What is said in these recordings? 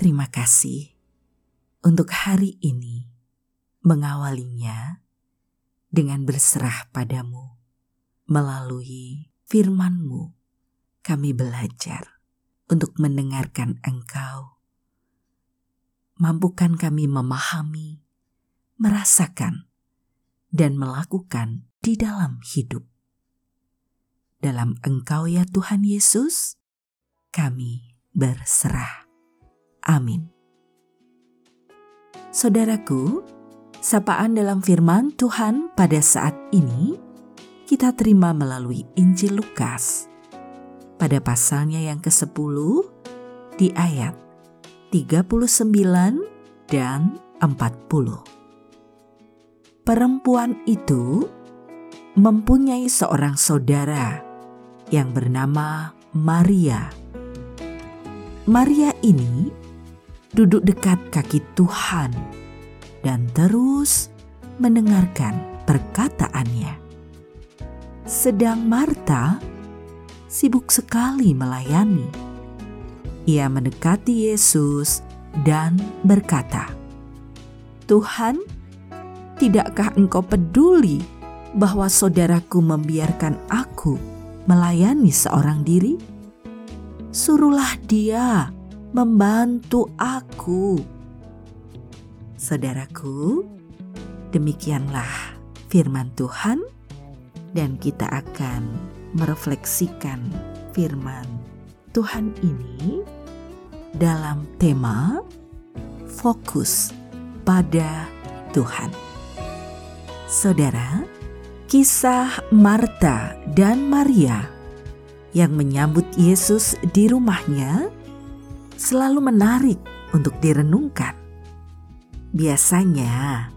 terima kasih untuk hari ini mengawalinya dengan berserah padamu melalui firman-Mu kami belajar untuk mendengarkan Engkau. Mampukan kami memahami, merasakan, dan melakukan di dalam hidup. Dalam Engkau ya Tuhan Yesus, kami berserah. Amin. Saudaraku, sapaan dalam firman Tuhan pada saat ini kita terima melalui Injil Lukas pada pasalnya yang ke-10 di ayat 39 dan 40. Perempuan itu mempunyai seorang saudara yang bernama Maria. Maria ini duduk dekat kaki Tuhan dan terus mendengarkan perkataannya. Sedang Marta sibuk sekali melayani. Ia mendekati Yesus dan berkata, "Tuhan, tidakkah Engkau peduli bahwa saudaraku membiarkan aku melayani seorang diri? Suruhlah dia membantu aku. Saudaraku, demikianlah firman Tuhan, dan kita akan merefleksikan firman Tuhan ini dalam tema fokus pada Tuhan. Saudara, kisah Marta dan Maria yang menyambut Yesus di rumahnya selalu menarik untuk direnungkan. Biasanya,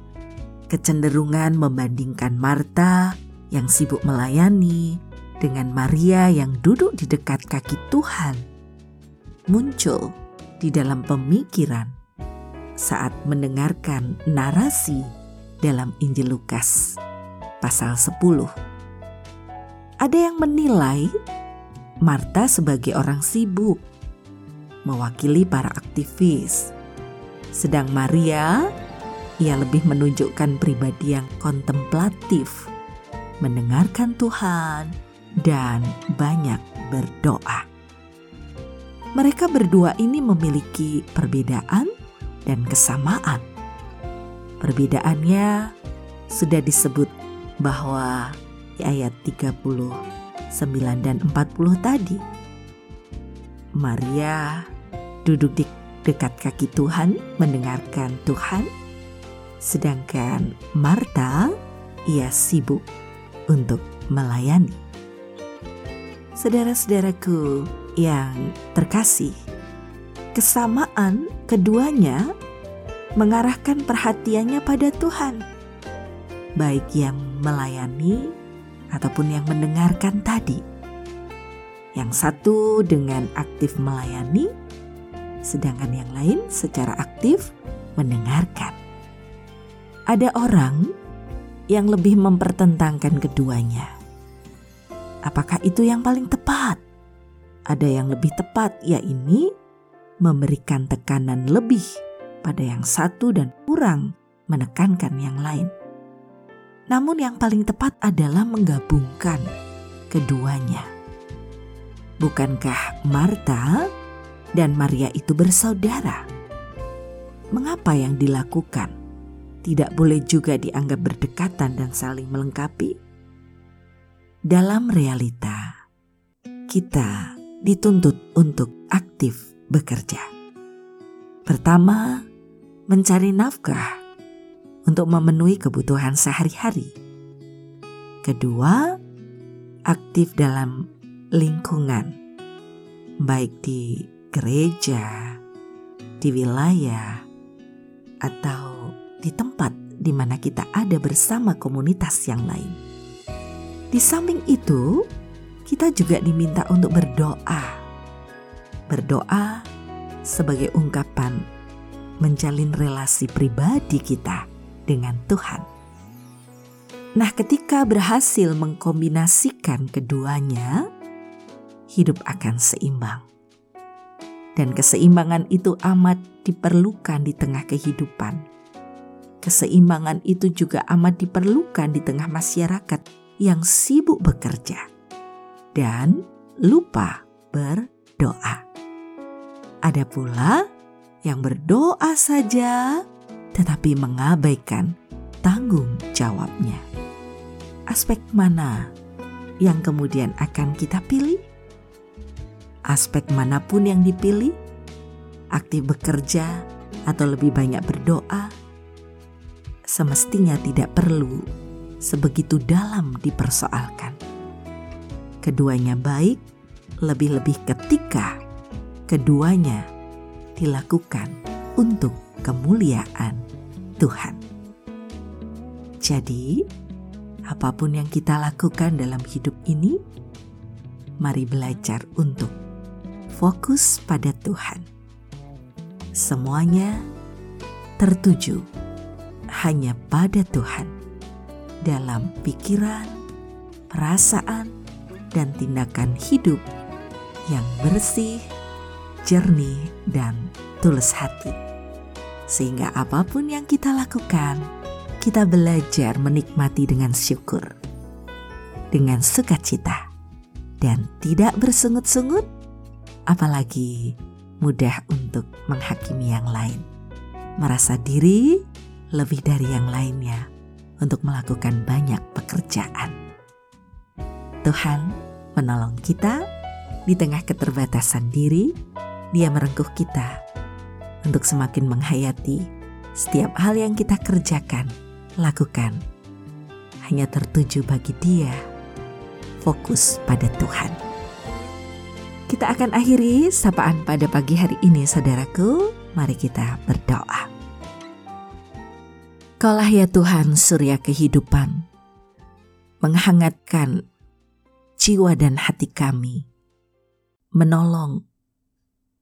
kecenderungan membandingkan Marta yang sibuk melayani dengan Maria yang duduk di dekat kaki Tuhan muncul di dalam pemikiran saat mendengarkan narasi dalam Injil Lukas pasal 10. Ada yang menilai Marta sebagai orang sibuk mewakili para aktivis. Sedang Maria, ia lebih menunjukkan pribadi yang kontemplatif, mendengarkan Tuhan, dan banyak berdoa. Mereka berdua ini memiliki perbedaan dan kesamaan. Perbedaannya sudah disebut bahwa di ayat 39 dan 40 tadi Maria duduk di dekat kaki Tuhan mendengarkan Tuhan, sedangkan Marta ia sibuk untuk melayani. Saudara-saudaraku yang terkasih, kesamaan keduanya mengarahkan perhatiannya pada Tuhan, baik yang melayani ataupun yang mendengarkan tadi. Yang satu dengan aktif melayani, sedangkan yang lain secara aktif mendengarkan. Ada orang yang lebih mempertentangkan keduanya. Apakah itu yang paling tepat? Ada yang lebih tepat, yaitu memberikan tekanan lebih pada yang satu dan kurang menekankan yang lain. Namun, yang paling tepat adalah menggabungkan keduanya. Bukankah Marta dan Maria itu bersaudara? Mengapa yang dilakukan tidak boleh juga dianggap berdekatan dan saling melengkapi? Dalam realita, kita dituntut untuk aktif bekerja. Pertama, mencari nafkah untuk memenuhi kebutuhan sehari-hari. Kedua, aktif dalam lingkungan, baik di gereja, di wilayah, atau di tempat di mana kita ada bersama komunitas yang lain. Di samping itu, kita juga diminta untuk berdoa. Berdoa sebagai ungkapan menjalin relasi pribadi kita dengan Tuhan. Nah, ketika berhasil mengkombinasikan keduanya, hidup akan seimbang. Dan keseimbangan itu amat diperlukan di tengah kehidupan. Keseimbangan itu juga amat diperlukan di tengah masyarakat yang sibuk bekerja dan lupa berdoa. Ada pula yang berdoa saja tetapi mengabaikan tanggung jawabnya. Aspek mana yang kemudian akan kita pilih? Aspek mana pun yang dipilih, aktif bekerja atau lebih banyak berdoa, semestinya tidak perlu sebegitu dalam dipersoalkan. Keduanya baik, lebih-lebih ketika keduanya dilakukan untuk kemuliaan Tuhan. Jadi, apa pun yang kita lakukan dalam hidup ini, mari belajar untuk fokus pada Tuhan. Semuanya tertuju hanya pada Tuhan dalam pikiran, perasaan, dan tindakan hidup yang bersih, jernih, dan tulus hati. Sehingga apa pun yang kita lakukan, kita belajar menikmati dengan syukur, dengan sukacita, dan tidak bersungut-sungut apalagi mudah untuk menghakimi yang lain, merasa diri lebih dari yang lainnya untuk melakukan banyak pekerjaan. Tuhan menolong kita di tengah keterbatasan diri, Dia merengkuh kita untuk semakin menghayati setiap hal yang kita kerjakan, lakukan, hanya tertuju bagi Dia, fokus pada Tuhan. Kita akan akhiri sapaan pada pagi hari ini saudaraku. Mari kita berdoa. Kaulah ya Tuhan surya kehidupan, menghangatkan jiwa dan hati kami, menolong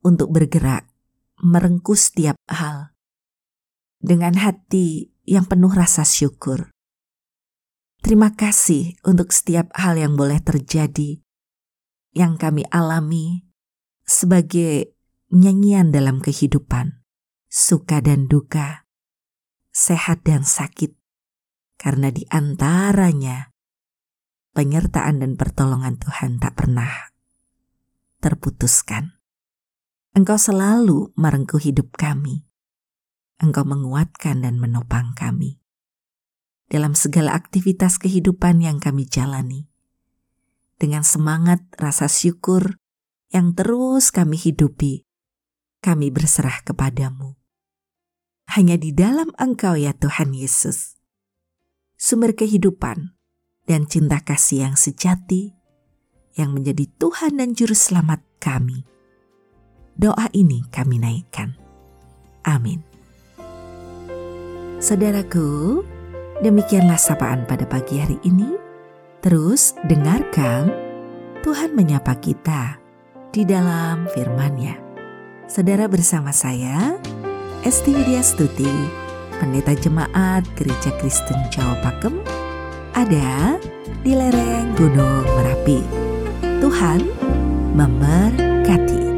untuk bergerak, merengkuh setiap hal, dengan hati yang penuh rasa syukur. Terima kasih untuk setiap hal yang boleh terjadi yang kami alami sebagai nyanyian dalam kehidupan, suka dan duka, sehat dan sakit, karena di antaranya penyertaan dan pertolongan Tuhan tak pernah terputuskan. Engkau selalu merengkuh hidup kami. Engkau menguatkan dan menopang kami dalam segala aktivitas kehidupan yang kami jalani dengan semangat rasa syukur yang terus kami hidupi, kami berserah kepadamu. Hanya di dalam Engkau ya Tuhan Yesus, sumber kehidupan dan cinta kasih yang sejati, yang menjadi Tuhan dan Juru Selamat kami. Doa ini kami naikkan. Amin. Saudaraku, demikianlah sapaan pada pagi hari ini. Terus dengarkan Tuhan menyapa kita di dalam firman-Nya. Saudara bersama saya, Esti Widya Stuti, Pendeta Jemaat Gereja Kristen Jawa Pakem, ada di lereng Gunung Merapi. Tuhan memberkati.